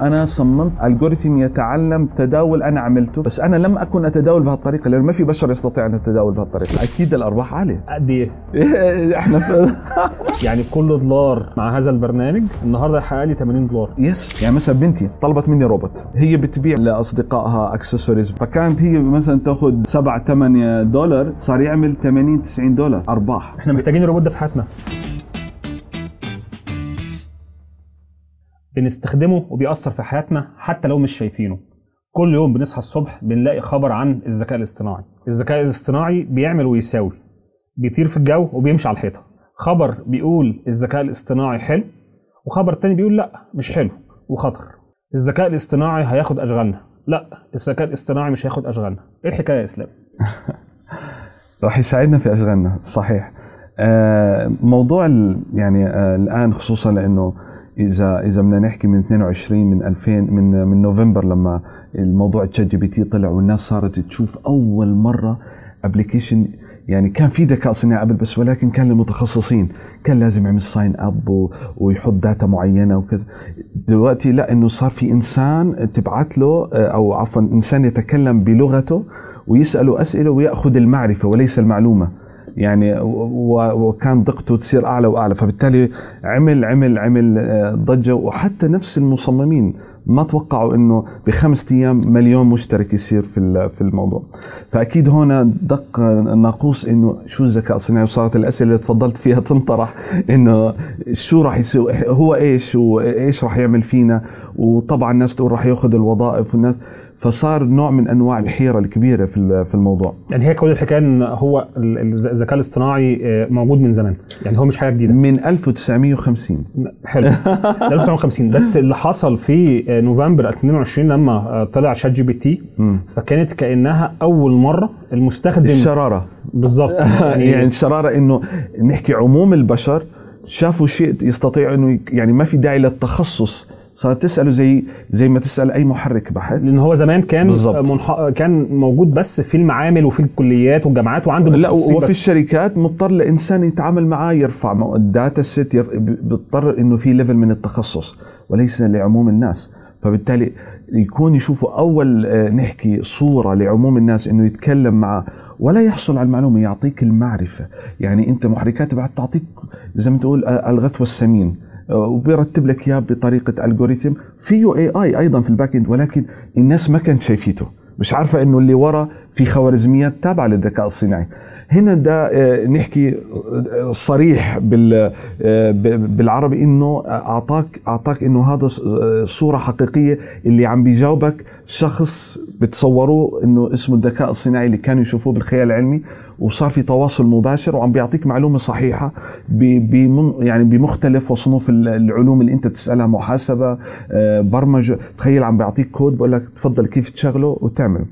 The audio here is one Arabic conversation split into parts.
أنا صممت algorithm يتعلم تداول أنا عملته بس أنا لم أكن أتداول بهالطريقة لأنه ما في بشر يستطيع أن يتداول بهالطريقة. أكيد الارباح عالية. قد إيه؟ إحنا في يعني كل دولار مع هذا البرنامج النهارده يحقق لي 80 دولار. yes يعني مثلا بنتي طلبت مني روبوت هي بتبيع لأصدقائها اكسسوارز فكانت هي مثلا تأخذ 7 8 دولار صار يعمل 80 90 دولار أرباح. إحنا محتاجين الروبوت ده في حياتنا. بنستخدمه وبيأثر في حياتنا حتى لو مش شايفينه. كل يوم بنصحى الصبح بنلاقي خبر عن الذكاء الاصطناعي. الذكاء الاصطناعي بيعمل ويساوي بيطير في الجو وبيمشي على الحيطة. خبر بيقول الذكاء الاصطناعي حلو وخبر تاني بيقول لا مش حلو وخطر. الذكاء الاصطناعي هياخد أشغالنا. لا الذكاء الاصطناعي مش هياخد أشغالنا. إيه الحكاية يا إسلام؟ راح يساعدنا في أشغالنا صحيح. آه، موضوع يعني آه، الآن خصوصا لأنه اذا إذا بدنا نحكي من 22 من 2000 من من نوفمبر لما الموضوع ChatGPT طلع والناس صارت تشوف أول مرة application يعني كان في ذكاء صناعي قبل بس ولكن كان للمتخصصين. كان لازم يعمل sign up ويحط data معينة وكذا. دلوقتي لا إنه صار في إنسان تبعت له آه، أو عفوا إنسان يتكلم بلغته ويسأله أسئلة ويأخذ المعرفة وليس المعلومة. يعني وكان دقته تصير أعلى وأعلى. فبالتالي عمل عمل عمل آه، ضجة. وحتى نفس المصممين ما توقعوا إنه بخمس أيام مليون مشترك يصير في في الموضوع. فأكيد هنا دق ناقوس إنه شو الذكاء الصناعي وصارت الأسئلة اللي تفضلت فيها تنطرح إنه شو راح يصير هو إيش وايش راح يعمل فينا. وطبعا الناس تقول راح يأخذ الوظائف والناس. فصار نوع من أنواع الحيرة الكبيرة في في الموضوع. يعني هي كل الحكاية إن هو الذكاء الاصطناعي آه، موجود من زمان. يعني هو مش حاجة جديدة. من 1950 حلو. ده 1950 بس اللي حصل في آه، نوفمبر 2022 لما آه، طلع ChatGPT. فكانت كأنها أول مرة المستخدم الشرارة. بالظبط يعني الشرارة إنه نحكي عموم البشر شافوا شيء يستطيع إنه يعني ما في داعي للتخصص. صارت تساله زي زي ما تسأل أي محرك بحث لأن هو زمان كان. منح... كان موجود بس في المعامل وفي الكليات والجامعات وعنده لا وفي بس. الشركات مضطر لإنسان يتعامل معاه يرفع ال data set ير- ب- بيضطر إنه في level من التخصص وليس لعموم الناس فبالتالي يكون يشوفوا أول آه، نحكي صورة لعموم الناس إنه يتكلم معه ولا يحصل على المعلومة يعطيك المعرفة يعني أنت محركات بعد تعطيك زي ما تقول آه، الغث والسمين آه، وبيرتب لك إياه بطريقة algorithm فيه AI أيضا في ال back end ولكن الناس ما كانت شايفيته. مش عارفة إنه اللي ورا في خوارزميات تابعة للذكاء الصناعي. هنا ده آه، نحكي آه، صريح آه، بالعربي إنه أعطاك أعطاك إنه هذا صورة حقيقية اللي عم بيجاوبك شخص بتصوروه إنه اسمه الذكاء الصناعي اللي كانوا يشوفوه بالخيال العلمي. وصار في تواصل مباشر وعم بيعطيك معلومة صحيحة بمن يعني بمختلف وصنوف ال- العلوم اللي انت بتسألها محاسبة آه، برمجة. تخيل عم بيعطيك كود بقول لك تفضل كيف تشغله وتعمله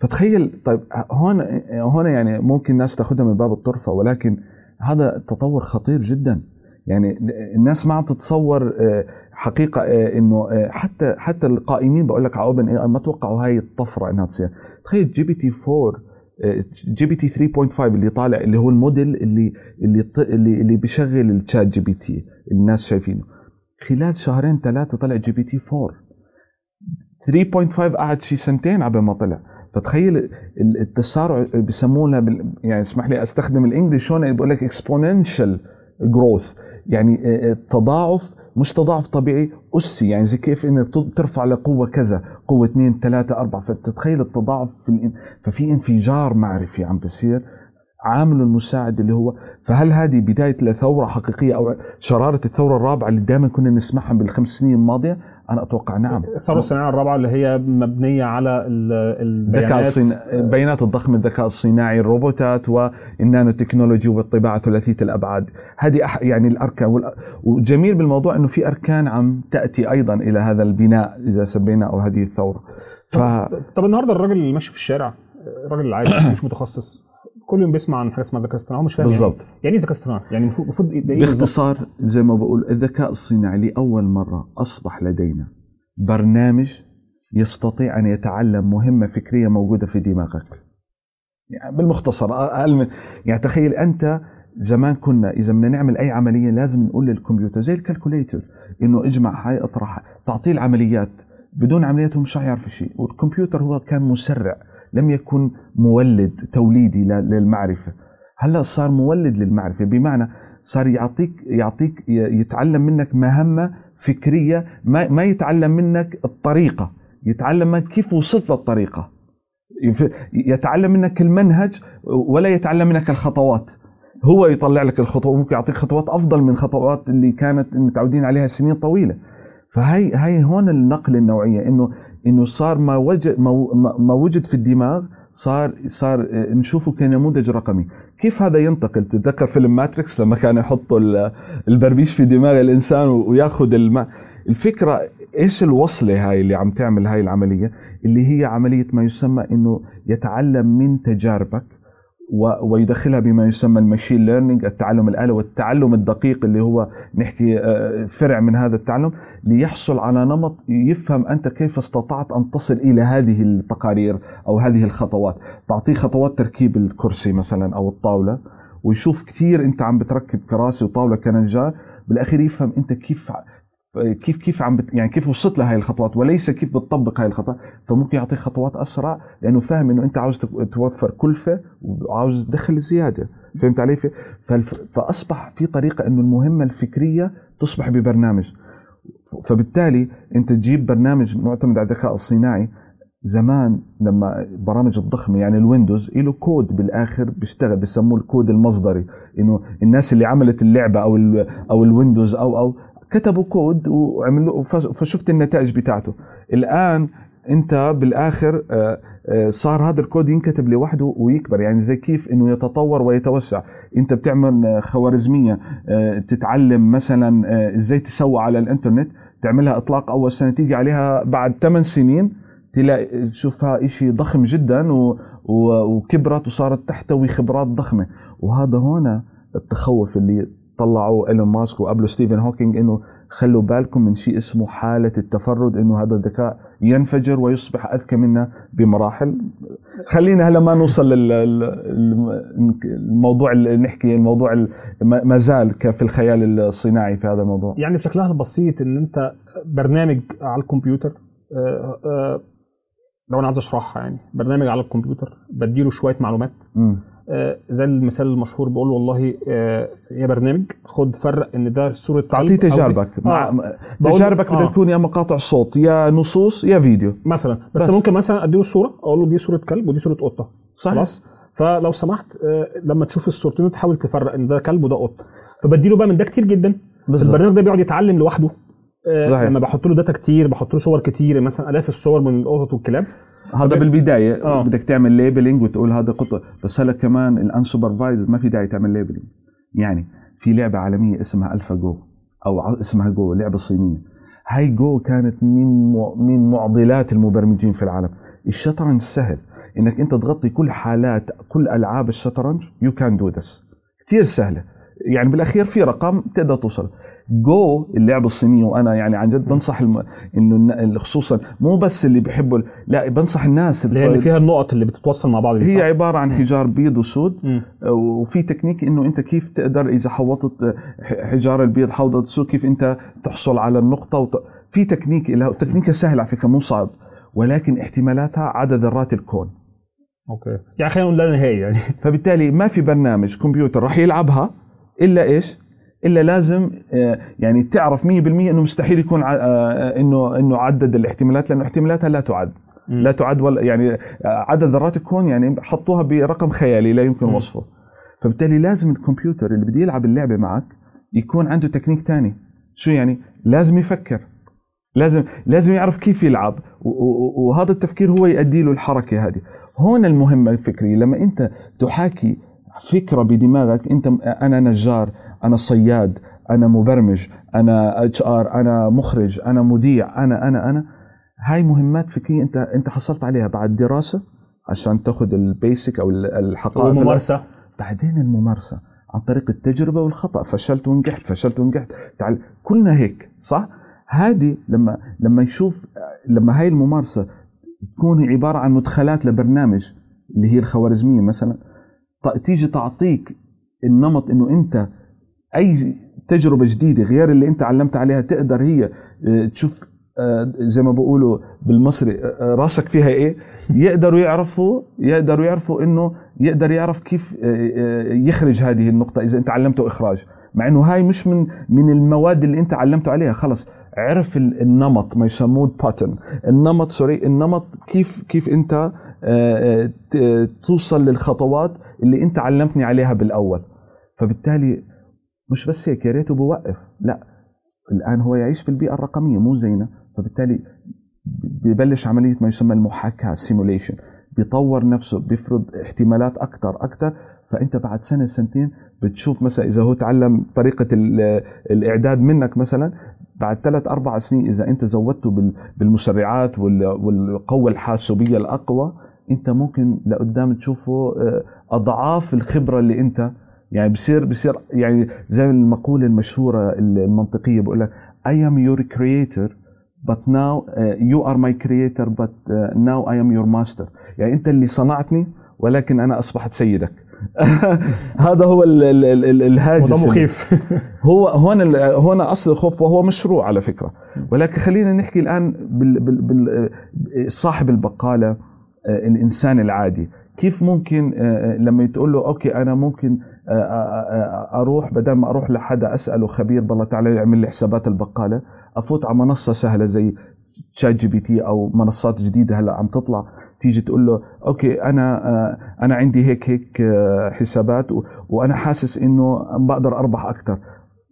فتخيل طيب هون هون يعني ممكن الناس تاخذها من باب الطرفة ولكن هذا تطور خطير جدا. يعني الناس ما عم تتصور آه، حقيقة آه، إنه حتى حتى القائمين بقول لك على OpenAI ما توقعوا هاي الطفرة إنها تصير. تخيل GPT 4 آه، GPT 3.5 اللي طالع اللي هو الموديل اللي اللي اللي, اللي بيشغل ال ChatGPT الناس شايفينه. خلال شهرين ثلاثة طلع GPT 4 3.5 قعد شي سنتين على ما طلع. فتخيل ال- التسارع بسموها. يعني اسمح لي أستخدم ال English هون بقول لك exponential growth يعني آه، آه، تضاعف مش تضاعف طبيعي. أسي يعني زي كيف إنك بت- ترفع لقوة كذا قوة 2 3 4 فتتخيل التضاعف في الإن... ففي انفجار معرفي عم بصير عامله المساعد اللي هو فهل هذه بداية لثورة حقيقية أو شرارة الثورة الرابعة اللي دائما كنا نسمعها بالخمس سنين الماضية؟ أنا أتوقع نعم. الثوره الصناعية الرابعة اللي هي مبنية على ال- الذكاء البيانات الصناعي بيانات الضخم الذكاء الصناعي الروبوتات والنانو تكنولوجي والطباعة ثلاثيه الابعاد هذه أح يعني الأركان وال- وجميل بالموضوع إنه في أركان عم تأتي أيضا إلى هذا البناء إذا سبينا أو هذه الثورة. ف طب النهارده الراجل اللي ماشي في الشارع الراجل العادي مش متخصص. كل يوم بيسمع عن حاجة اسمها ذكاء اصطناعي مش فاهم يعني بالظبط. إيه. يعني إيه ذكاء اصطناعي؟ يعني المفروض بالظبط؟ باختصار زي ما بقول الذكاء الصناعي لأول مرة أصبح لدينا برنامج يستطيع أن يتعلم مهمة فكرية موجودة في دماغك. يعني بالمختصر أقل من يعني تخيل أنت زمان كنا إذا بدنا نعمل أي عملية لازم نقول للكمبيوتر زي الكالكوليتر إنه اجمع هاي اطرح تعطيه العمليات بدون عملياته مش يعرف شيء والكمبيوتر هو كان مسرع لم يكن مولد توليدي ل- للمعرفة. هلأ صار مولد للمعرفة. بمعنى صار يعطيك يعطيك يتعلم منك مهمة فكرية ما ما يتعلم منك الطريقة. يتعلم منك كيف وصلت للطريقة. يف- يتعلم منك المنهج ولا يتعلم منك الخطوات. هو يطلع لك الخطوات ممكن يعطيك خطوات أفضل من خطوات اللي كانت متعودين عليها سنين طويلة. فهي هي هون النقله النوعية إنه إنه صار ما وجد ما وجد في الدماغ صار صار آه، نشوفه كنموذج رقمي. كيف هذا ينتقل؟ تتذكر فيلم ماتريكس؟ لما كانوا يحطوا ال- البربيش في دماغ الإنسان وياخذ الماء الفكرة إيش الوصلة هاي اللي عم تعمل هاي العملية؟ اللي هي عملية ما يسمى إنه يتعلم من تجاربك ويدخلها بما يسمى المشين ليرنينج التعلم الآلي والتعلم الدقيق اللي هو نحكي آه، فرع من هذا التعلم ليحصل على نمط يفهم أنت كيف استطعت أن تصل إلى هذه التقارير أو هذه الخطوات. تعطيه خطوات تركيب الكرسي مثلا أو الطاولة ويشوف كثير أنت عم بتركب كراسي وطاولة كنجار بالأخير يفهم أنت كيف كيف كيف عم بت يعني كيف وصلت لهي الخطوات وليس كيف بتطبق هاي الخطوات فممكن يعطيك خطوات أسرع لأنه فاهم إنه أنت عاوز توفر كلفة وعاوز تدخل زيادة فهمت علي؟ فأصبح في طريقة إنه المهمة الفكرية تصبح ببرنامج. فبالتالي أنت تجيب برنامج معتمد على الذكاء الصناعي. زمان لما برامج الضخمة يعني الويندوز له كود بالآخر بيشتغل بسموه الكود المصدري. إنه الناس اللي عملت اللعبة أو أو الويندوز أو أو كتبوا كود وعملوا فش- فشفت النتائج بتاعته. الآن أنت بالآخر آه، آه، صار هذا الكود ينكتب لوحده ويكبر يعني زي كيف إنه يتطور ويتوسع. أنت بتعمل آه، خوارزمية تتعلم مثلا إزاي تسوق على الإنترنت. تعملها إطلاق أول سنة تيجي عليها بعد 8 سنين تلاقي تشوفها شيء ضخم جدا. وكبرت وصارت تحتوي خبرات ضخمة. وهذا هنا التخوف اللي طلعوا إيلون ماسك وقبله ستيفن هوكينج إنه خلوا بالكم من شيء اسمه حالة التفرد إنه هذا الذكاء ينفجر ويصبح أذكى منا بمراحل. خلينا هلا ما نوصل للموضوع اللي نحكي الموضوع ال- ما زال في الخيال الصناعي في هذا الموضوع. يعني بشكلها البسيط إن أنت برنامج على الكمبيوتر آه، آه، لو أنا عايز أشرحها يعني برنامج على الكمبيوتر بديله شوية معلومات. مم. آه، زي المثال المشهور بقول له والله آه، يا برنامج خد فرق إن ده صورة تعطيه تجاربك مع آه. تجاربك بدها آه. تكون يا مقاطع صوت يا نصوص يا فيديو مثلا بس, بس. ممكن مثلا أديله صورة أقول له دي صورة كلب ودي صورة قطة صحيح. خلاص فلو سمحت آه، لما تشوف الصورتين تحاول تفرق إن ده كلب وده قطه فبديله بقى من ده كتير جدا بالظبط. البرنامج ده بيقعد يتعلم لوحده صحيح. لما بحط له داتا كتير بحط له صور كتير مثلا آلاف الصور من القطط والكلاب هذا بالبداية آه. بدك تعمل labeling وتقول هذا قطة. بس هلا كمان ال unsupervised ما في داعي تعمل labeling يعني في لعبة عالمية اسمها AlphaGo أو اسمها جو لعبة صينية. هاي جو كانت من من معضلات المبرمجين في العالم. الشطرنج سهل. إنك أنت تغطي كل حالات كل ألعاب الشطرنج you can do this كثير سهلة. يعني بالأخير في رقم تقدر توصل. جو اللعبه الصينيه وأنا يعني عن جد بنصح الم... إنه خصوصا مو بس اللي بيحبوا لا بنصح الناس اللي اللي فيها النقط اللي بتتوصل مع بعض هي صح؟ عبارة عن حجار بيض وسود. وفي تكنيك إنه أنت كيف تقدر إذا حوطت ح- حجار البيض حوطت السود كيف أنت تحصل على النقطة وت... في تكنيك لها تكنيكها سهل على فكرة مو صعب ولكن احتمالاتها عدد ذرات الكون okay يعني خلينا نقول لا نهائي يعني فبالتالي ما في برنامج كمبيوتر راح يلعبها إلا إيش؟ إلا لازم آه، يعني تعرف 100% إنه مستحيل يكون ع- آه، إنه إنه عدد الاحتمالات لأنه احتمالاتها لا تعد. لا تعد ولا يعني آه، عدد ذرات الكون يعني حطوها برقم خيالي لا يمكن. وصفه. فبالتالي لازم الكمبيوتر اللي بده يلعب اللعبة معك يكون عنده تكنيك تاني. شو يعني؟ لازم يفكر. لازم لازم يعرف كيف يلعب. وهذا التفكير هو يؤدي له الحركة هذه. هون المهمة الفكرية. لما أنت تحاكي فكرة بدماغك أنت أنا نجار أنا صياد أنا مبرمج أنا HR أنا مخرج أنا مذيع أنا أنا أنا. هاي مهمات فكرية أنت أنت حصلت عليها بعد دراسة عشان تأخذ ال basic أو الحقائق وممارسه بعدين الممارسة عن طريق التجربة والخطأ فشلت ونجحت فشلت ونجحت. تعال كلنا هيك صح؟ هذه لما لما يشوف لما هاي الممارسة تكون عبارة عن مدخلات لبرنامج اللي هي الخوارزمية مثلا تيجي تعطيك النمط إنه أنت أي تجربة جديدة غير اللي أنت علمت عليها تقدر هي آه، تشوف آه، زي ما بقولوا بالمصري آه، راسك فيها إيه؟ يقدروا يعرفوا يقدروا يعرفوا إنه يقدر يعرف كيف يخرج هذه النقطة إذا أنت علمته إخراج. مع إنه هاي مش من من المواد اللي أنت علمته عليها خلص. عرف النمط ما يسموه ال pattern النمط sorry النمط كيف كيف أنت توصل للخطوات اللي أنت علمتني عليها بالأول. فبالتالي مش بس هيك يا ريته بوقف. لا الآن هو يعيش في البيئة الرقمية مو زينا فبالتالي ببلش عملية ما يسمى المحاكاة simulation بيطور نفسه بيفرض احتمالات أكثر أكثر فأنت بعد سنة سنتين بتشوف مثلا إذا هو تعلم طريقة الإعداد منك مثلا بعد ثلاث أربع سنين إذا أنت زودته بالمسرعات والقوة الحاسوبية الأقوى أنت ممكن لقدام تشوفه آه، أضعاف الخبرة اللي أنت يعني بصير بصير يعني زي المقولة المشهورة المنطقية بقول لك I am your creator but now uh, you are my creator but uh, now I am your master. يعني أنت اللي صنعتني ولكن أنا أصبحت سيدك. هذا هو الهاجس وده مخيف. هو هون هون أصل الخوف وهو مشروع على فكرة. ولكن خلينا نحكي الآن بال بال صاحب البقالة آه، الإنسان العادي. كيف ممكن آه، لما تقول له okay أنا ممكن أروح بدل ما أروح لحدا أسأله خبير بالله تعالى يعمل لي حسابات البقالة أفوت على منصة سهلة زي ChatGPT أو منصات جديدة هلأ عم تطلع تيجي تقول له okay أنا أنا عندي هيك هيك حسابات وأنا حاسس إنه بقدر أربح أكثر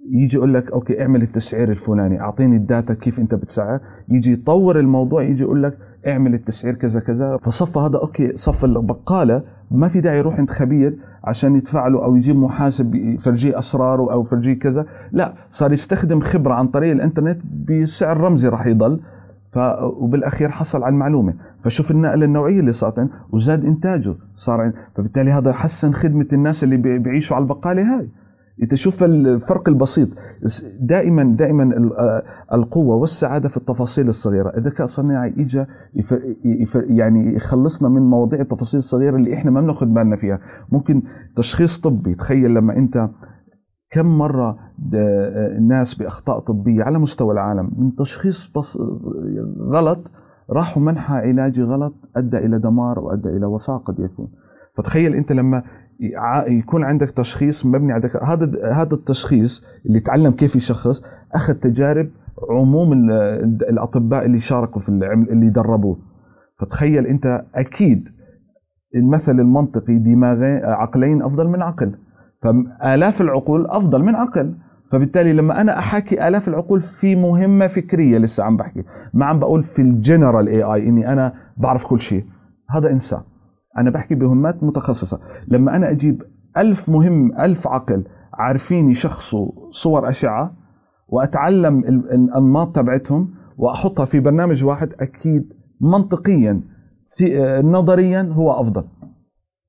يجي يقول لك okay اعمل التسعير الفلاني أعطيني ال data كيف أنت بتسعر. يجي يطور الموضوع يجي يقول لك اعمل التسعير كذا كذا. فصف هذا okay صف البقاله ما في داعي يروح عند خبير عشان يدفع له أو يجيب محاسب يفرجيه أسراره أو يفرجيه كذا. لا صار يستخدم خبرة عن طريق الإنترنت بسعر رمزي راح يضل. ف وبالأخير حصل على المعلومة. فشوف النقله النوعية اللي صارت وزاد إنتاجه صار فبالتالي هذا حسن خدمة الناس اللي بيعيشوا على البقالة هاي. انت شوف الفرق البسيط. دائما دائما القوة والسعادة في التفاصيل الصغيرة. الذكاء الصناعي اجى يعني يخلصنا من مواضيع التفاصيل الصغيرة اللي إحنا ما بناخذ بالنا فيها. ممكن تشخيص طبي. تخيل لما أنت كم مرة الناس بأخطاء طبية على مستوى العالم من تشخيص بس غلط راحوا منحى علاجي غلط أدى إلى دمار وأدى إلى وفاة قد يكون. فتخيل أنت لما يكون عندك تشخيص مبني على هذا هذا التشخيص اللي تعلم كيف يشخص أخذ تجارب عموم الأطباء اللي شاركوا في اللي دربوه. فتخيل أنت أكيد المثل المنطقي دماغين عقلين أفضل من عقل. فآلاف العقول أفضل من عقل. فبالتالي لما أنا احكي آلاف العقول في مهمة فكرية لسه عم بحكي. ما عم بقول في الجنرال اي اي إني أنا بعرف كل شيء. هذا إنسان. أنا بحكي بمهمات متخصصة لما أنا أجيب ألف مهم ألف عقل عارفين يشخصوا صور أشعة وأتعلم الأنماط تبعتهم وأحطها في برنامج واحد أكيد منطقيا نظريا هو أفضل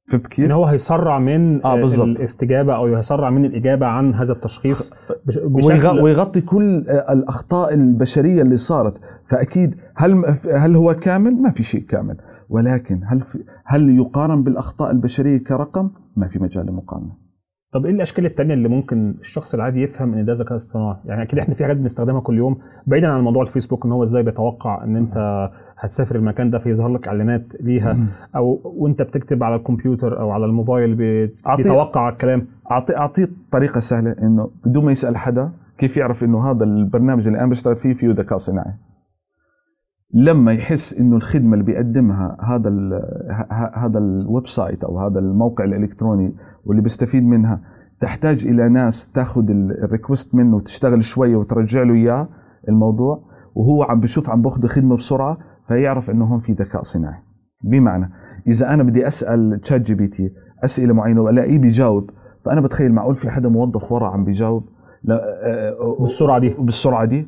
فهمت كيف؟ إن هو هيسرع من آه بالزبط. الاستجابة أو هيسرع من الإجابة عن هذا التشخيص بشكل ويغطي كل الأخطاء البشرية اللي صارت فأكيد هل هل هو كامل؟ ما في شيء كامل ولكن هل في هل يقارن بالأخطاء البشرية كرقم؟ ما في مجال للمقارنه. طب إيه الأشكال التانية اللي ممكن الشخص العادي يفهم إن ده ذكاء اصطناعي؟ يعني أكيد إحنا في حاجات بنستخدمها كل يوم بعيدا عن موضوع الفيسبوك إن هو إزاي بيتوقع إن أنت هتسافر المكان ده فيظهر لك إعلانات ليها أو وأنت بتكتب على الكمبيوتر أو على الموبايل بيتوقع الكلام اعطيه اعطيه طريقة سهلة إنه بدون ما يسأل حدا كيف يعرف إنه هذا البرنامج اللي أنا بشتغل فيه فيه ذكاء صناعي لما يحس إنه الخدمة اللي بيقدمها هذا ال هذا ال website أو هذا الموقع الإلكتروني واللي بيستفيد منها تحتاج إلى ناس تاخذ ال request منه وتشتغل شوية وترجع له إياه الموضوع وهو عم بشوف عم باخذ خدمه بسرعة فيعرف إنه هون في ذكاء صناعي. بمعنى إذا أنا بدي أسأل ChatGPT أسئلة معينة وألاقيه بيجاوب فأنا بتخيل معقول في حدا موظف ورا عم بيجاوب؟ لا بالسرعة دي. بالسرعة دي.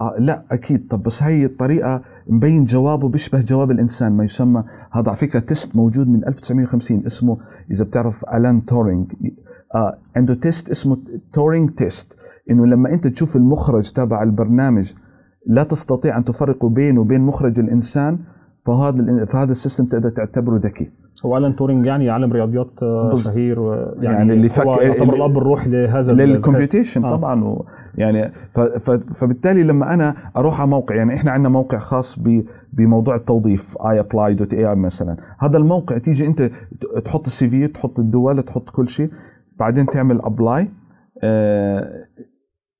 آه لا أكيد. طب بس هي الطريقة مبين جوابه بيشبه جواب الإنسان ما يسمى. هذا على فكرة test موجود من 1950 اسمه إذا بتعرف الان تورينج آه عنده تيست اسمه Turing test إنه لما أنت تشوف المخرج تبع البرنامج لا تستطيع أن تفرق بينه وبين مخرج الإنسان فهذا فهذا ال system تقدر تعتبره ذكي. هو ألان تورينج يعني عالم رياضيات آه، شهير آه، يعني, يعني اللي فك- هو يعتبر الأب الروحي لهذا لل computation آه. طبعا. و يعني فبالتالي لما أنا أروح على موقع يعني إحنا عندنا موقع خاص بموضوع التوظيف AI Apply dot AI مثلا. هذا الموقع تيجي أنت تحط ال CV تحط الدول تحط كل شيء بعدين تعمل apply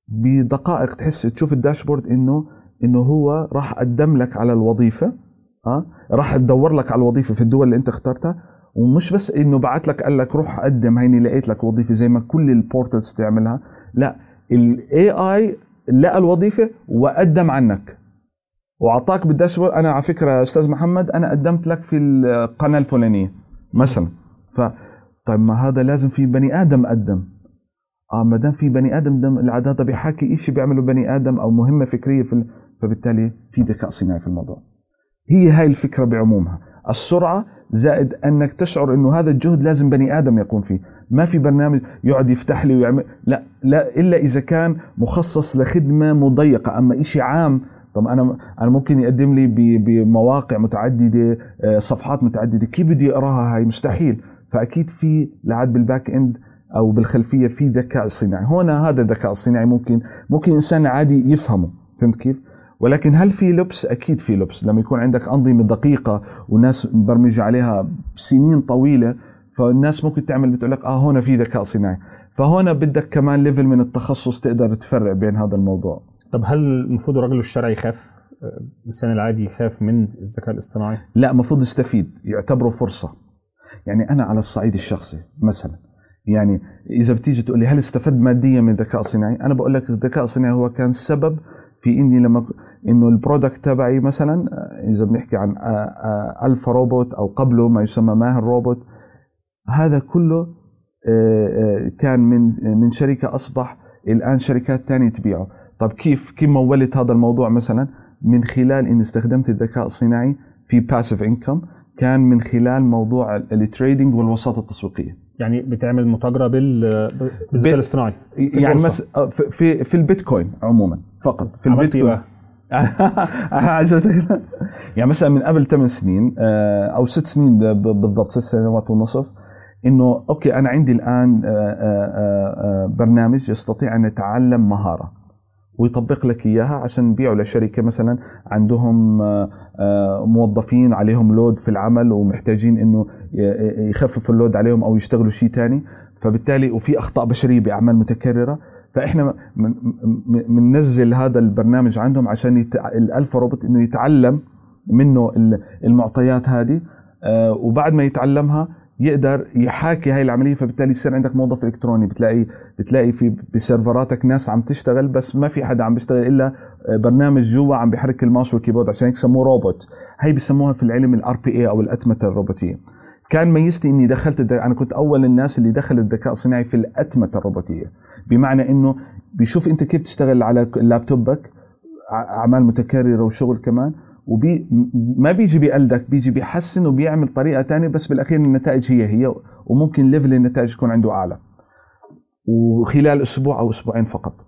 بدقائق تحس تشوف ال dashboard انه إنه هو راح قدم لك على الوظيفة. آه راح تدور لك على الوظيفة في الدول اللي انت اخترتها ومش بس انه بعت لك قال لك روح قدم هيني لقيت لك وظيفة زي ما كل ال portals تعملها. لا ال AI لقى الوظيفة وقدم عنك. واعطاك بالداشبورد. أنا على فكرة أستاذ محمد أنا قدمت لك في القناة الفلانية مثلا. ف طيب ما هذا لازم في بني آدم قدم. آه ما دام في بني آدم دم العدد هذا شيء بيعمله بني آدم أو مهمة فكرية في ال... فبالتالي في ذكاء صناعي في الموضوع. هي هاي الفكرة بعمومها. السرعة زائد أنك تشعر إنه هذا الجهد لازم بني آدم يقوم فيه. ما في برنامج يقعد يفتح لي ويعمل لا لا إلا إذا كان مخصص لخدمة مضيقة. أما شيء عام طب أنا أنا ممكن يقدم لي بمواقع متعددة آه، صفحات متعددة. كيف بدي أقراها؟ هاي مستحيل. فأكيد في لعاد بالباك إند أو بالخلفية في ذكاء صناعي. هنا هذا الذكاء الصناعي ممكن ممكن إنسان عادي يفهمه. فهمت كيف؟ ولكن هل في لبس؟ أكيد في لبس. لما يكون عندك أنظمة دقيقة وناس مبرمجه عليها سنين طويلة فالناس ممكن تعمل بتقول لك آه هنا في ذكاء صناعي. فهنا بدك كمان ليفل من التخصص تقدر تفرق بين هذا الموضوع. طب هل المفروض الراجل الشرعي يخاف؟ الإنسان العادي يخاف من الذكاء الاصطناعي؟ لا المفروض يستفيد يعتبره فرصة. يعني أنا على الصعيد الشخصي مثلا. يعني إذا بتيجي تقول لي هل استفدت ماديا من الذكاء الصناعي أنا بقول لك الذكاء الصناعي هو كان سبب في إني لما إنه ال product تبعي مثلا آه، إذا بنحكي عن آه، آه، ألفا روبوت أو قبله ما يسمى ماهر روبوت هذا كله كان من من شركة أصبح الآن شركات تانية تبيعه. طب كيف كيف مولت هذا الموضوع مثلا؟ من خلال اني استخدمت الذكاء الصناعي في passive income كان من خلال موضوع ال trading والوساطة التسويقية. يعني بتعمل متاجرة بال بالذكاء بال- الاصطناعي يعني. آه، في في, البيتكوين عموما فقط في البيتكوين. بقى؟ عجبتك يعني مثلا من قبل 8 سنين آه، أو 6 سنين بالضبط 6 سنوات ونصف إنه okay أنا عندي الآن آه، آه، آه، برنامج يستطيع أن يتعلم مهارة ويطبق لك إياها عشان نبيعه لشركة مثلا عندهم آه، آه، موظفين عليهم load في العمل ومحتاجين إنه يخففوا ال load عليهم أو يشتغلوا شيء ثاني فبالتالي وفي أخطاء بشرية بأعمال متكررة. فإحنا بننزل هذا البرنامج عندهم عشان يتع... الالفا روبوت إنه يتعلم منه ال- المعطيات هذه آه، وبعد ما يتعلمها يقدر يحاكي هاي العملية فبالتالي يصير عندك موظف إلكتروني بتلاقي بتلاقي في ب سيرفراتك ناس عم تشتغل بس ما في حدا عم بيشتغل إلا برنامج جوا عم بيحرك ال mouse وال keyboard عشان هيك سموه روبوت. هي بسموها في العلم ال RPA أو الأتمتة الروبوتية. كان ميزتي إني دخلت الد... أنا كنت أول الناس اللي دخل الذكاء الصناعي في الأتمتة الروبوتية. بمعنى إنه بيشوف أنت كيف تشتغل على لابتوبك أعمال متكررة وشغل كمان وبي ما بيجي بيقلدك بيجي بيحسن وبيعمل طريقة تانية بس بالأخير النتائج هي هي وممكن level النتائج يكون عنده أعلى. وخلال أسبوع أو أسبوعين فقط.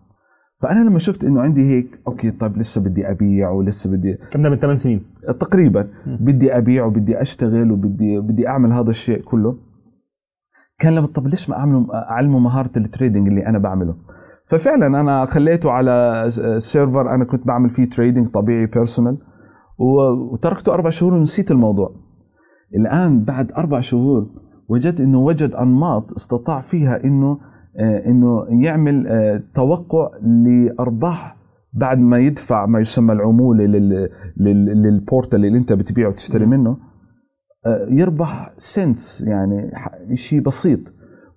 فأنا لما شفت إنه عندي هيك okay طيب لسه بدي أبيع ولسه بدي الكلام ده من 8 سنين؟ تقريبا بدي أبيع وبدي أشتغل وبدي بدي أعمل هذا الشيء كله. كان لما طب ليش ما اعمله اعلمه مهارة ال trading اللي أنا بعمله؟ ففعلا أنا خليته على server أنا كنت بعمل فيه trading طبيعي personal وتركته أربع شهور ونسيت الموضوع. الآن بعد أربع شهور وجدت إنه وجد أنماط استطاع فيها إنه إنه يعمل آه، توقع لأرباح بعد ما يدفع ما يسمى العمولة لل لل- لل portal اللي أنت بتبيعه وتشتري منه آه، يربح cents يعني شيء بسيط.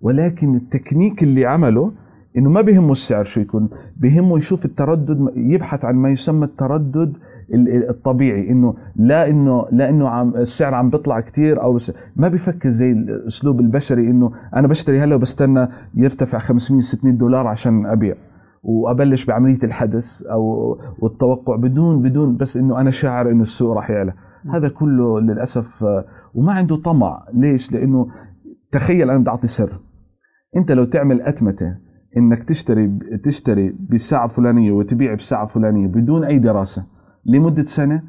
ولكن التكنيك اللي عمله إنه ما بيهمه السعر شو يكون بيهمه يشوف التردد يبحث عن ما يسمى التردد ال- ال- الطبيعي إنه لا إنه لا إنه عم السعر عم بيطلع كتير أو ما بفكر زي الأسلوب البشري إنه أنا بشتري هلأ وبستنى يرتفع 500 600 دولار عشان أبيع وأبلش بعملية الحدث أو والتوقع بدون بدون بس إنه أنا شاعر إنه السوق راح يعلى. هذا كله للأسف وما عنده طمع. ليش؟ لإنه تخيل أنا بدي أعطي سر. أنت لو تعمل أتمتة إنك تشتري تشتري بالساعة فلانية وتبيع بساعة فلانية بدون أي دراسة لمدة سنة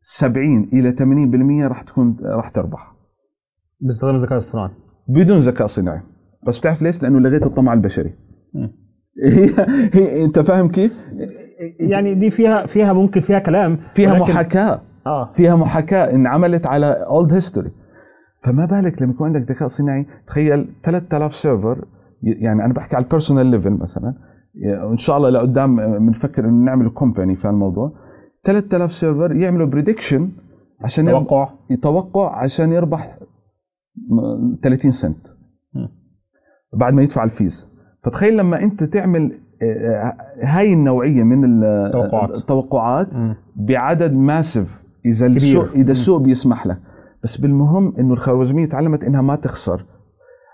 70 إلى 80% راح تكون راح تربح. باستخدام الذكاء الاصطناعي. بدون ذكاء صناعي. بس تعرف ليش؟ لأنه لغيت الطمع البشري. هي, هي أنت فاهم كيف؟ يعني دي فيها فيها ممكن فيها كلام فيها محاكاة. آه. فيها محاكاة. انعملت على old history فما بالك لما يكون عندك ذكاء صناعي؟ تخيل 3000 server يعني أنا بحكي على ال personal level مثلا. وإن شاء الله لقدام بنفكر إنه نعمل company في الموضوع 3000 server يعملوا prediction عشان توقع. يتوقع عشان يربح م- 30 سنت. بعد ما يدفع الفيز. فتخيل لما أنت تعمل آه، هاي النوعية من ال- توقعات. التوقعات مم. بعدد ماسف إذا. السوق إذا السوق بيسمح لك بس بالمهم إنه الخوارزمية تعلمت إنها ما تخسر.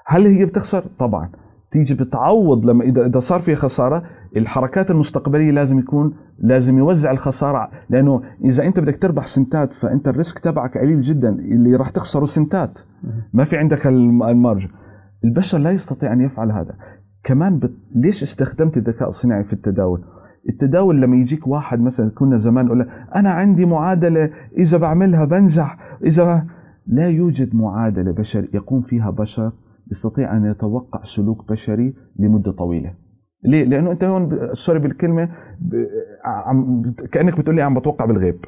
هل هي بتخسر؟ طبعا. تيجي بتعوض لما اذا إذا صار في خسارة الحركات المستقبلية لازم يكون لازم يوزع الخسارة لأنه إذا أنت بدك تربح سنتات فأنت ال risk تبعك قليل جدا اللي راح تخسره سنتات. ما في عندك ال م- ال margin. البشر لا يستطيع أن يفعل هذا. كمان بت... ليش استخدمت الذكاء الصناعي في التداول؟ التداول لما يجيك واحد مثلا كنا زمان نقول أنا عندي معادلة إذا بعملها بنجح إذا لا يوجد معادلة بشر يقوم فيها بشر يستطيع أن يتوقع سلوك بشري لمدة طويلة. ليه؟ لأنه أنت هون sorry بالكلمة ب... عم... كأنك بتقول لي عم بتوقع بالغيب.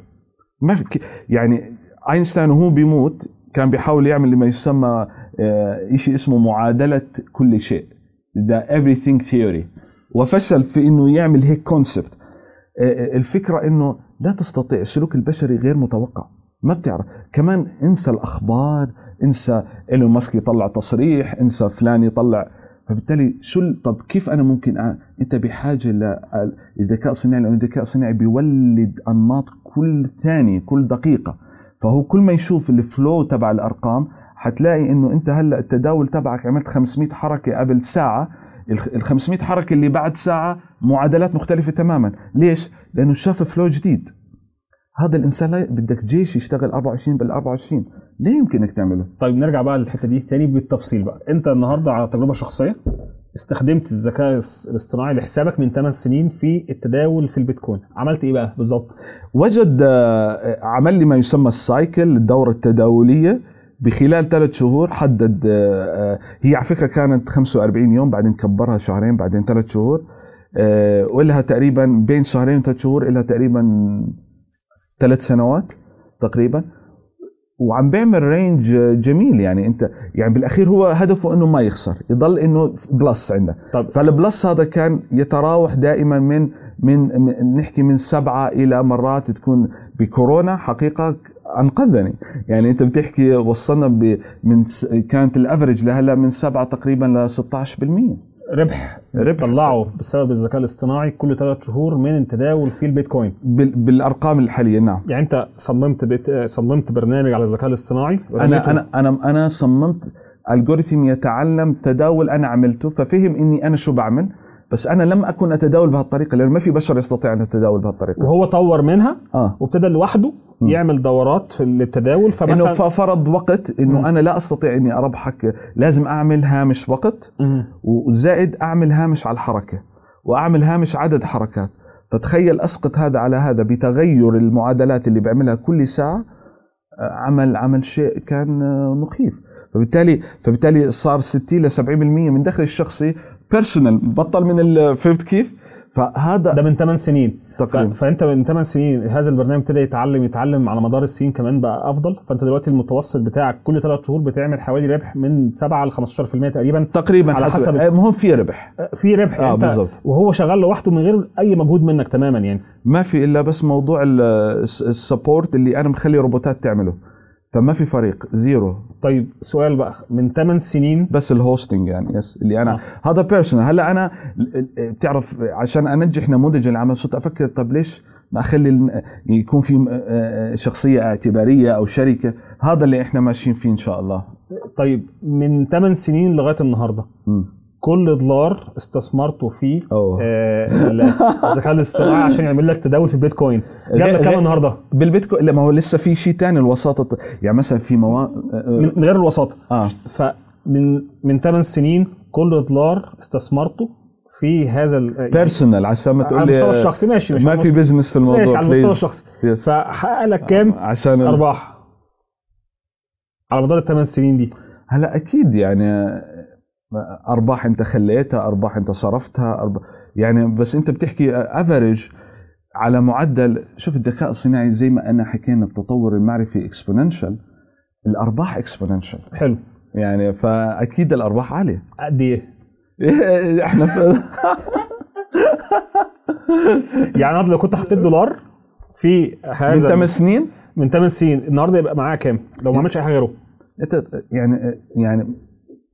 ما في يعني أينشتاين وهو بيموت كان بيحاول يعمل لما يسمى آه، شيء اسمه معادلة كل شيء. The everything theory. وفشل في إنه يعمل هيك concept الفكرة إنه لا تستطيع السلوك البشري غير متوقع. ما بتعرف. كمان انسى الأخبار انسى إيلون ماسك يطلع تصريح انسى فلان يطلع. فبالتالي شو طب كيف أنا ممكن أ... أنت بحاجة للذكاء الصناعي لأنه الذكاء الصناعي بيولد أنماط كل ثانية كل دقيقة. فهو كل ما يشوف الفلو تبع الأرقام حتلاقي إنه أنت هلأ التداول تبعك عملت 500 حركة قبل ساعة. ال 500 حركة اللي بعد ساعة معادلات مختلفة تماما. ليش؟ لأنه شاف فلو جديد. هذا الإنسان لا بدك جيش يشتغل 24 بال 24 لا يمكن إنك تعمله؟ طيب نرجع بقى للحتة دي تاني بالتفصيل بقى. أنت النهارده على تجربة شخصية استخدمت الذكاء الاصطناعي لحسابك من 8 سنين في التداول في البيتكوين. عملت إيه بقى بالظبط؟ وجد آه، عمل لي ما يسمى السايكل الدورة التداولية بخلال ثلاث شهور حدد آه، آه، هي على فكرة كانت 45 يوم بعدين كبرها شهرين بعدين ثلاث شهور ولها تقريبا بين شهرين وثلاث شهور لها تقريبا ثلاث سنوات تقريبا. وعم بيعمل range جميل يعني انت يعني بالأخير هو هدفه إنه ما يخسر يضل إنه plus عنده. طب فال plus هذا كان يتراوح دائما من من من- نحكي من سبعة إلى مرات تكون بكورونا. حقيقة أنقذني. يعني أنت بتحكي وصلنا من كانت ال average لهلأ من سبعة تقريبا ل 16% ربح. ربح. طلعه بسبب الذكاء الاصطناعي كل ثلاث شهور من التداول في البيتكوين. بال- بالأرقام الحالية نعم. يعني انت صممت بيت... صممت برنامج على الذكاء الاصطناعي؟ أنا. أنا أنا أنا صممت الجوريثم يتعلم تداول أنا عملته ففهم إني أنا شو بعمل بس أنا لم أكن أتداول بهالطريقة لأنه ما في بشر يستطيع أن يتداول بهالطريقة. وهو طور منها آه. وابتدى لوحده يعمل دورات في التداول إنه فمثلا ف- فرض وقت إنه مم. أنا لا أستطيع إني أربحك لازم أعمل هامش وقت مم. وزائد أعمل هامش على الحركة وأعمل هامش عدد حركات فتخيل أسقط هذا على هذا بتغير المعادلات اللي بعملها كل ساعة آه، عمل عمل شيء كان آه، مخيف فبالتالي فبالتالي صار 60 ل 70% من دخل الشخصي بيرسونال بطل من فهمت كيف؟ فهذا ده من 8 سنين. تقريبا. فانت من 8 سنين هذا البرنامج ابتدى يتعلم يتعلم على مدار السنين كمان بقى أفضل. فانت دلوقتي المتوسط بتاعك كل ثلاث شهور بتعمل حوالي ربح من 7 ل 15% تقريبا تقريبا على حسب المهم في ربح. في ربح. آه انت بالضبط وهو شغال لوحده من غير أي مجهود منك تماما يعني. ما في إلا بس موضوع ال support اللي أنا مخلي روبوتات تعمله. فما في فريق؟ zero. طيب سؤال بقى. من 8 سنين؟ بس ال hosting يعني yes. اللي أنا آه. هذا personal هلأ أنا بتعرف عشان أنجح نموذج العمل صرت أفكر طب ليش ما أخلي يكون في آه، شخصية اعتبارية أو شركة؟ هذا اللي إحنا ماشيين فيه إن شاء الله. طيب من 8 سنين لغاية النهارده. مم. كل دولار استثمرته أوه. آه، ال- الذكاء الاصطناعي عشان يعمل لك تداول في البيتكوين. جاب لك كام النهارده؟ بالبيتكوين لا ما هو لسه في شيء ثاني الوساطة. يعني مثلا في موا من من غير الوساطة. آه. فمن من 8 سنين كل دولار استثمرته في هذا ال- يعني personal عشان ما تقول على المستوى لي الشخصي. ماشي مش ما في business في الموضوع ماشي على المستوى. الشخصي. فحقق لك كام؟ عشان أرباح. على مدار الثمان سنين دي. هلا أكيد يعني أرباح أنت خليتها أرباح أنت صرفتها أرباح يعني بس أنت بتحكي average على معدل شوف الذكاء الصناعي زي ما أنا حكينا التطور المعرفي exponential الأرباح exponential حلو. يعني فأكيد الأرباح عالية. قد إيه؟ إحنا في يعني أنا لو كنت حطيت دولار في من هذا 8 سنين؟ من 8 سنين النهارده يبقى معاه كام؟ لو ما عملش أي حاجة غيره. أنت يعني يعني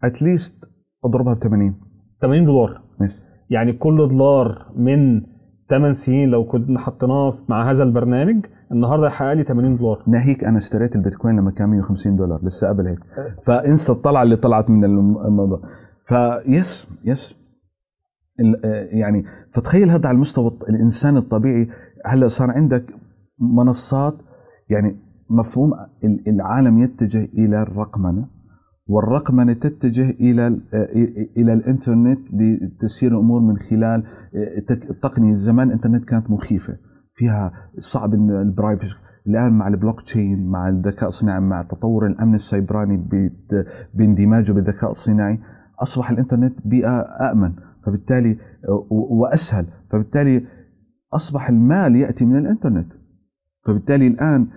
at least اضربها ب 80 80 دولار. ماشي. يعني كل دولار من 8 سنين لو كنا حطيناه مع هذا البرنامج النهارده هيحقق لي 80 دولار. ناهيك أنا اشتريت البيتكوين لما كان 150 دولار. لسه قبل هيك. فانسى الطلعة اللي طلعت من الم- الموضوع. فيس يس آه، يعني فتخيل هذا على المستوى الإنسان الطبيعي. هلأ صار عندك منصات يعني مفهوم ال- العالم يتجه إلى الرقمنة. والرقمنه تتجه إلى ال- إلى الإنترنت لتسيير الأمور من خلال التقنيه زمان الإنترنت كانت مخيفة. فيها صعب ال privacy الآن مع البلوك تشين مع الذكاء الصناعي مع تطور الأمن السيبراني باندماجه بالذكاء الصناعي أصبح الإنترنت بيئة آمن. فبالتالي وأسهل. فبالتالي أصبح المال يأتي من الإنترنت. فبالتالي الآن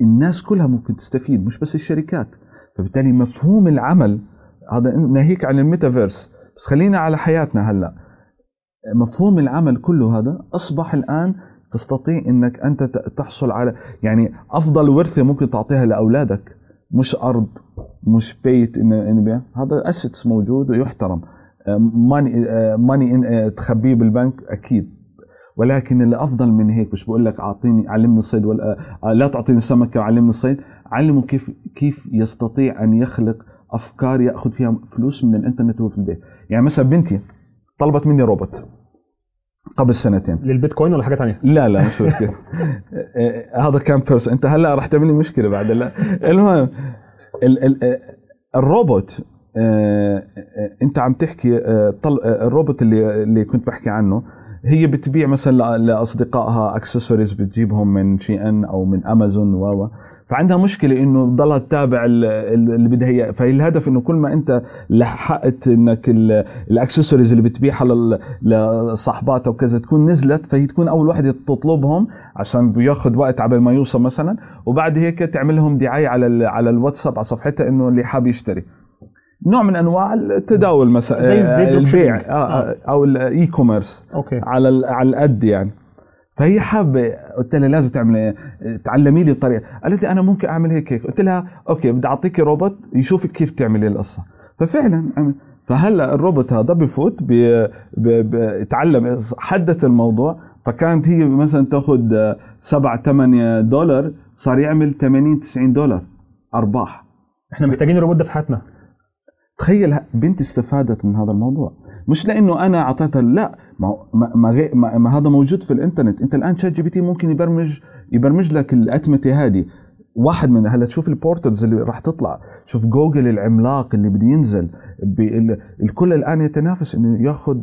الناس كلها ممكن تستفيد مش بس الشركات. فبالتالي مفهوم العمل هذا ناهيك عن الميتافيرس بس خلينا على حياتنا هلأ مفهوم العمل كله هذا أصبح الآن تستطيع إنك أنت تحصل على يعني أفضل ورثة ممكن تعطيها لأولادك مش أرض مش بيت إن. هذا assets موجود ويحترم money money تخبيه بالبنك أكيد ولكن اللي أفضل من هيك مش بقول لك أعطيني علمني الصيد ولا آه، لا تعطيني سمكة وعلمني الصيد علمه كيف كيف يستطيع أن يخلق أفكار يأخذ فيها فلوس من الإنترنت وهو في البيت. يعني مثلا بنتي طلبت مني روبوت قبل سنتين. للبيتكوين ولا حاجة تانية؟ لا لا مش مشكله آه، هذا كان بيرس أنت هلا راح تعمل لي مشكلة بعد لا. المهم ال ال الروبوت آه، أنت عم تحكي آه، طل آه، الروبوت اللي اللي كنت بحكي عنه هي بتبيع مثلا لأصدقائها اكسسوارز بتجيبهم من Shein أو من أمازون و. فعندها مشكلة إنه تضلها تتابع ال- ال- اللي بدها اياه فالهدف إنه كل ما أنت لحقت إنك ال- الأكسسوارز اللي بتبيعها لصاحباتها وكذا تكون نزلت فهي تكون أول وحدة تطلبهم عشان بياخذ وقت عبال ما يوصل مثلا وبعد هيك تعمل لهم دعاية على على الواتساب على صفحتها إنه اللي حاب يشتري. نوع من أنواع التداول مثلا زي آه، البيع shipping. آه، أو ال e-commerce على على القد يعني. فهي حابة. قلت لها لازم تعمل إيه؟ تعلمي لي الطريقة. قالت لي أنا ممكن أعمل هيك هيك. قلت لها okay بدي اعطيكي روبوت يشوفك كيف تعملي القصة. ففعلا عمل. فهلأ الروبوت هذا بفوت بي- بي- بيتعلم حدث الموضوع. فكانت هي مثلا تأخذ 7 8 دولار صار يعمل 80 90 دولار أرباح. إحنا محتاجين الروبوت ده في حياتنا. تخيل بنتي استفادت من هذا الموضوع. مش لأنه أنا اعطيتها لا ما ما, ما, ما, هذا موجود في الإنترنت. أنت الآن ChatGPT ممكن يبرمج يبرمج لك الأتمتة هذه. واحد من هلا تشوف ال portals اللي راح تطلع. شوف جوجل العملاق اللي بده ينزل. الكل الآن يتنافس إنه ياخذ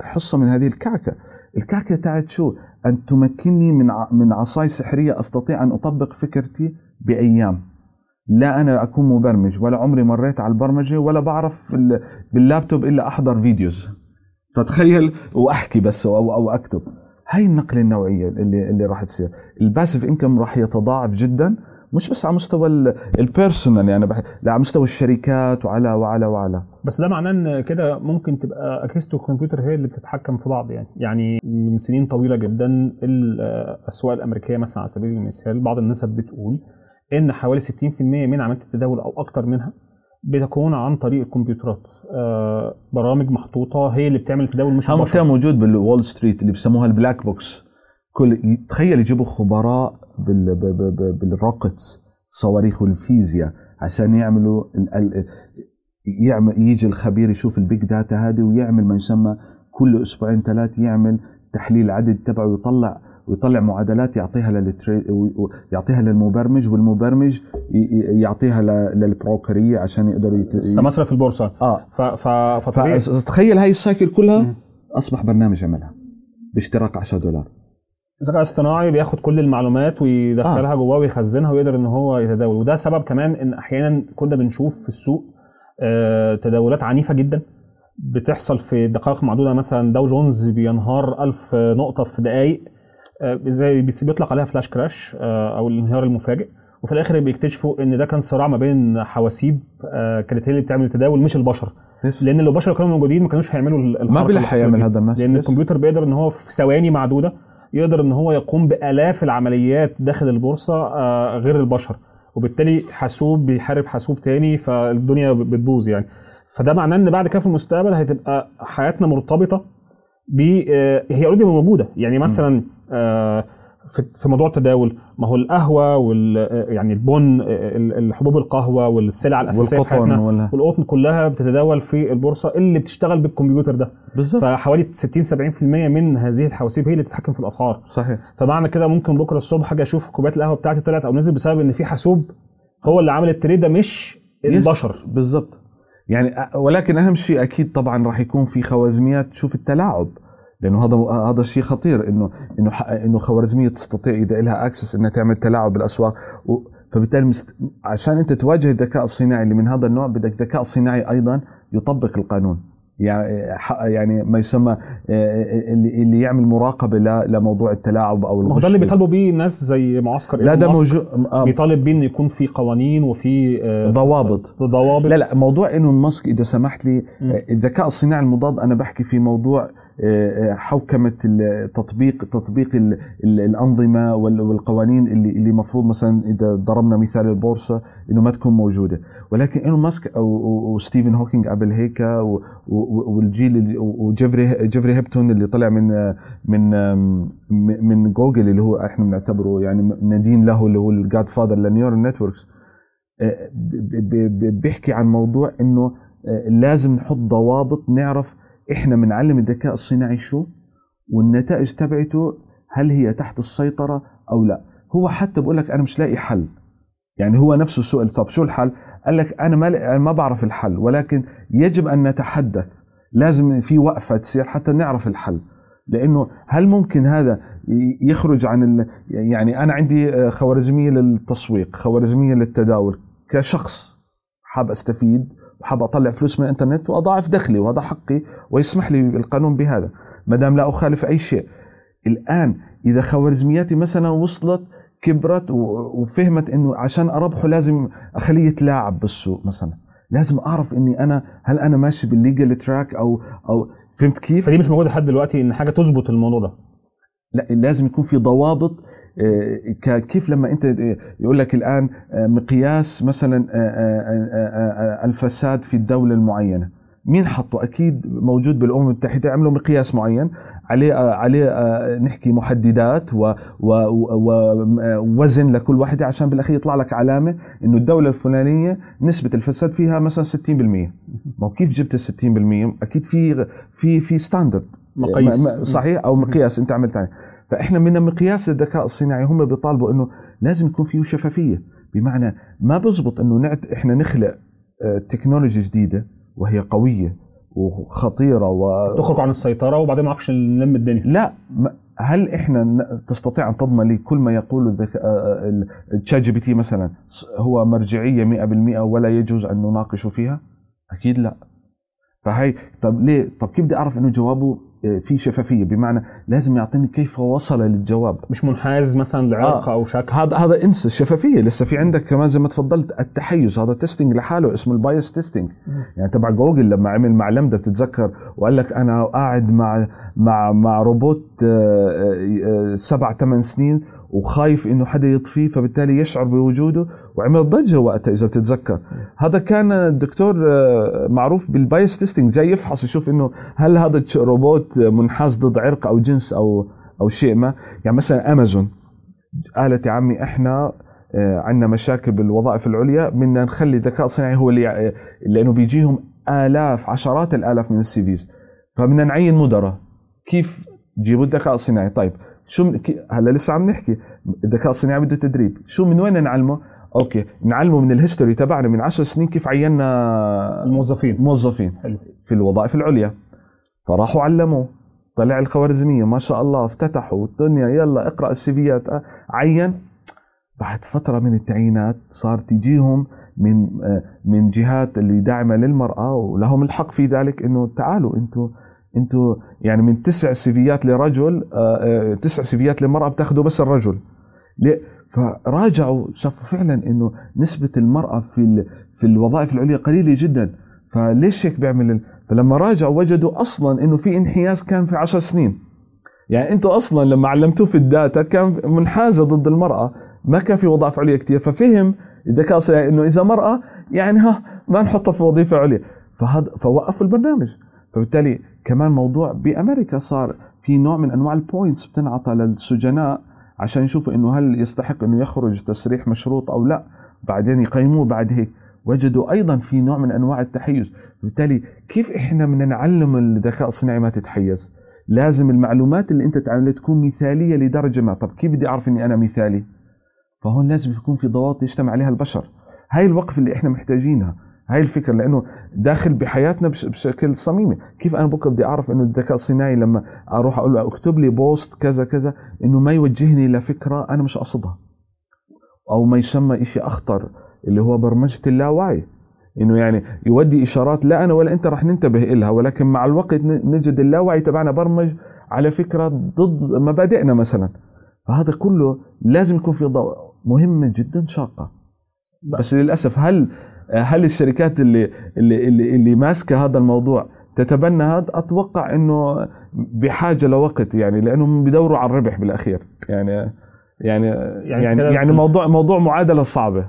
حصة من هذه الكعكة. الكعكة تاعت شو؟ أن تمكنني من من عصاي سحرية أستطيع أن أطبق فكرتي بأيام. لا أنا أكون مبرمج ولا عمري مريت على البرمجة ولا بعرف ال- باللابتوب إلا أحضر videos. فتخيل وأحكي بس أو أو أكتب. هاي النقلة النوعية اللي اللي راح تصير. ال passive income راح يتضاعف جدا مش بس على مستوى ال personal يعني بح- لا على مستوى الشركات وعلى وعلى وعلى. بس ده معناه إن كده ممكن تبقى اجهزه الكمبيوتر هي اللي بتتحكم في بعض يعني. يعني من سنين طويلة جدا الأسواق الأمريكية مثلا على سبيل المثال بعض النسب بتقول إن حوالي 60% من عملية التداول أو أكتر منها بتكون عن طريق الكمبيوترات. آه، برامج محطوطة هي اللي بتعمل التداول مش البشر كان موجود بال Wall Street اللي بيسموها ال black box كل تخيل يجيبوا خبراء بال ب- ب- ب- بال rockets صواريخ والفيزياء عشان يعملوا ال يعمل يجي الخبير يشوف ال big data هذه ويعمل ما يسمى كل أسبوعين ثلاث يعمل تحليل العدد تبعه ويطلع ويطلع معادلات يعطيها للتري يعطيها للمبرمج والمبرمج يعطيها ل- لل brokerage عشان يقدروا يت... في البورصة. آه. ف ف فطبيعي فتخيل هاي ال cycle كلها مم. أصبح برنامج عملها باشتراك 10 دولار. الذكاء الاصطناعي بياخد كل المعلومات ويدخلها جواه ويخزنها ويقدر إن هو يتداول. وده سبب كمان إن أحيانا كنا بنشوف في السوق آه، تداولات عنيفة جدا. بتحصل في دقائق معدودة مثلا داو جونز بينهار 1000 نقطة في دقائق آه، زي بيس- بيطلق عليها flash crash آه، أو الانهيار المفاجئ وفي الآخر بيكتشفوا إن ده كان صراع ما بين حواسيب آه، كانت هي اللي بتعمل التداول مش البشر yes. لأن لو البشر كانوا موجودين ما كانوش هيعملوا ال- ما الحركة اللي بيلحق حصلت يعمل دي. هذا الماسك لأن. الكمبيوتر بيقدر إن هو في ثواني معدودة يقدر إن هو يقوم بآلاف العمليات داخل البورصة آه، غير البشر وبالتالي حاسوب بيحارب حاسوب تاني فالدنيا بتبوظ يعني فده معناه إن بعد كده في المستقبل هتبقى حياتنا مرتبطة ب آه، هي already موجودة. يعني مثلا آه، في موضوع التداول ما هو القهوة وال آه، يعني البن ال- الحبوب القهوة والسلع الأساسية في والقطن حياتنا والقطن كلها بتتداول في البورصة اللي بتشتغل بالكمبيوتر ده. بالضبط فحوالي 60 70% من هذه الحواسيب هي اللي بتتحكم في الأسعار. صحيح. فمعنى كده ممكن بكرة الصبح أجي أشوف كوبايه القهوة بتاعتي طلعت أو نزل بسبب إن في حاسوب هو اللي عامل التريد ده مش البشر. بالضبط يعني ولكن أهم شيء أكيد طبعا راح يكون في خوارزميات تشوف التلاعب لأنه هذا هذا الشيء خطير إنه إنه إنه خوارزمية تستطيع إذا لها اكسس إنها تعمل تلاعب بالأسواق فبالتالي مست... عشان أنت تواجه الذكاء الصناعي اللي من هذا النوع بدك ذكاء صناعي أيضا يطبق القانون. يعني يعني ما يسمى آه، اللي اللي يعمل مراقبة لموضوع التلاعب أو الغش ده اللي بيطالبوا بيه ناس زي معسكر لا ده. موجود آه، بيطالب بيه ان يكون في قوانين وفي آه، ضوابط ضوابط لا لا موضوع إيلون ماسك إذا سمحت لي. آه، الذكاء الصناعي المضاد أنا بحكي في موضوع آه، آه، حوكمة تطبيق ال- الأنظمة وال- والقوانين اللي اللي المفروض مثلا إذا ضربنا مثال البورصة إنه ما تكون موجودة. ولكن إيلون ماسك أو وستيفن هوكينج قبل هيك والجيل وجيفري جيفري هيبتون اللي طلع من من من جوجل اللي هو إحنا بنعتبره يعني ندين له اللي هو ال godfather لل neural networks ب- بيحكي عن موضوع إنه آه، لازم نحط ضوابط نعرف إحنا بنعلم الذكاء الصناعي شو؟ والنتائج تبعته هل هي تحت السيطرة أو لا. هو حتى بقول لك أنا مش لاقي حل. يعني هو نفسه سؤال طب شو الحل؟ قال لك أنا ما ما بعرف الحل ولكن يجب أن نتحدث. لازم في وقفة تصير حتى نعرف الحل. لأنه هل ممكن هذا يخرج عن ال... يعني أنا عندي خوارزمية للتسويق خوارزمية للتداول كشخص حاب أستفيد وحاب أطلع فلوس من الإنترنت وأضاعف دخلي وهذا حقي ويسمح لي القانون بهذا. ما دام لا أخالف أي شيء. الآن إذا خوارزمياتي مثلا وصلت كبرت وفهمت إنه عشان أربحه لازم أخلية يتلاعب بالسوق مثلا. لازم أعرف إني أنا هل أنا ماشي بالليجل تراك أو أو فهمت كيف؟ فدي مش موجودة لحد دلوقتي إن حاجة تظبط الموضوع ده. لا لازم يكون في ضوابط كيف لما انت آه، يقول لك الآن آه، مقياس مثلا آه، آه، آه، آه، الفساد في الدولة المعينة. مين حطه؟ أكيد موجود بالأمم المتحدة عملوا مقياس معين. عليه آه، عليه آه، نحكي محددات ووزن لكل واحدة عشان بالأخير يطلع لك علامة إنه الدولة الفلانية نسبة الفساد فيها مثلا 60% ما هو كيف جبت ال 60% أكيد في في في ستاندرد مقاييس. م- م- صحيح؟ أو مقياس أنت عملت عليه. فإحنا من مقياس الذكاء الصناعي هم بيطالبوا إنه لازم يكون فيه شفافية. بمعنى ما بزبط إنه نعت إحنا نخلق آه، technology جديدة وهي قوية وخطيرة و تخرج عن السيطرة وبعدين ما نعرفش نلم الدنيا. لا هل إحنا تستطيع أن تضمن لي كل ما يقوله الذكاء ال ChatGPT مثلا هو مرجعية 100% ولا يجوز أن نناقش فيها؟ أكيد لا. فهي طب ليه؟ طب كيف بدي أعرف إنه جوابه في شفافية. بمعنى لازم يعطيني كيف وصل للجواب. مش منحاز مثلا لعرق آه. أو شكل. هذا هذا انسى الشفافيه لسه في عندك كمان زي ما تفضلت التحيز. هذا testing لحاله اسمه ال bias testing يعني تبع جوجل لما عمل مع لمدا بتتذكر وقال لك أنا قاعد مع مع مع روبوت آه، آه، آه، سبع ثمان سنين وخايف إنه حدا يطفيه فبالتالي يشعر بوجوده وعمل ضجة وقتها إذا بتتذكر. هذا كان الدكتور آه، معروف بال bias testing جاي يفحص يشوف إنه هل هذا الش- روبوت منحاز ضد عرق أو جنس أو أو شيء ما. يعني مثلا أمازون قالت يا عمي إحنا آه، عندنا مشاكل بالوظائف العليا بدنا نخلي الذكاء الصناعي هو اللي لأنه بيجيهم آلاف عشرات الآلاف من ال CVs. فبدنا نعين مدراء كيف جيبوا الذكاء الصناعي؟ طيب شو من هلا لسه عم نحكي. الذكاء الصناعي بده تدريب. شو من وين نعلمه؟ أوكي نعلمه من ال history تبعنا من عشر سنين كيف عينا الموظفين. موظفين حلو. في الوظائف العليا. فراحوا علموه. طلع الخوارزمية ما شاء الله افتحوا الدنيا. يلا اقرأ ال CVيات. عين. بعد فترة من التعيينات صار تجيهم من من جهات اللي داعمة للمرأة ولهم الحق في ذلك إنه تعالوا أنتم أنتم يعني من تسع CVيات لرجل تسع سيفيات للمرأة بتاخذوا بس الرجل. فراجعوا شافوا فعلا إنه نسبة المرأة في في الوظائف العليا قليلة جدا. فليش هيك بيعمل فلما راجعوا وجدوا أصلا إنه في انحياز كان في عشر سنين. يعني أنتم أصلا لما علمتوه في الداتا كان منحازة ضد المرأة ما كان في وظائف عليا كثير ففهم الذكاء الصناعي إنه إذا مرأة يعني ها ما نحطها في وظيفة عليا. فهذا فوقفوا البرنامج. فبالتالي كمان موضوع بأمريكا صار في نوع من أنواع البوينتس بتنعطى للسجناء عشان يشوفوا إنه هل يستحق إنه يخرج تسريح مشروط أو لا. بعدين يقيموه بعد هيك. وجدوا أيضا في نوع من أنواع التحيز. بالتالي كيف إحنا بدنا نعلم الذكاء الصناعي ما تتحيز؟ لازم المعلومات اللي أنت تعملها تكون مثالية لدرجة ما. طب كيف بدي أعرف إني أنا مثالي؟ فهون لازم يكون في ضوابط يجتمع عليها البشر. هاي الوقف اللي إحنا محتاجينها. هاي الفكرة لأنه داخل بحياتنا بشكل صميمي. كيف أنا بكرة بدي أعرف إنه الذكاء الصناعي لما أروح أقول له اكتب لي بوست كذا كذا إنه ما يوجهني لفكرة أنا مش قصدها. أو ما يسمى شيء أخطر اللي هو برمجة اللاوعي. إنه يعني يودي إشارات لا أنا ولا أنت رح ننتبه لها ولكن مع الوقت نجد اللاوعي تبعنا برمج على فكرة ضد مبادئنا مثلا. فهذا كله لازم يكون في ضوء مهمه جدا شاقه بس للأسف هل هل الشركات اللي اللي اللي, اللي ماسكة هذا الموضوع تتبنى هذا؟ أتوقع إنه بحاجة لوقت يعني لانهم بيدوروا على الربح بالأخير. يعني يعني يعني يعني, يعني موضوع موضوع معادلة صعبة.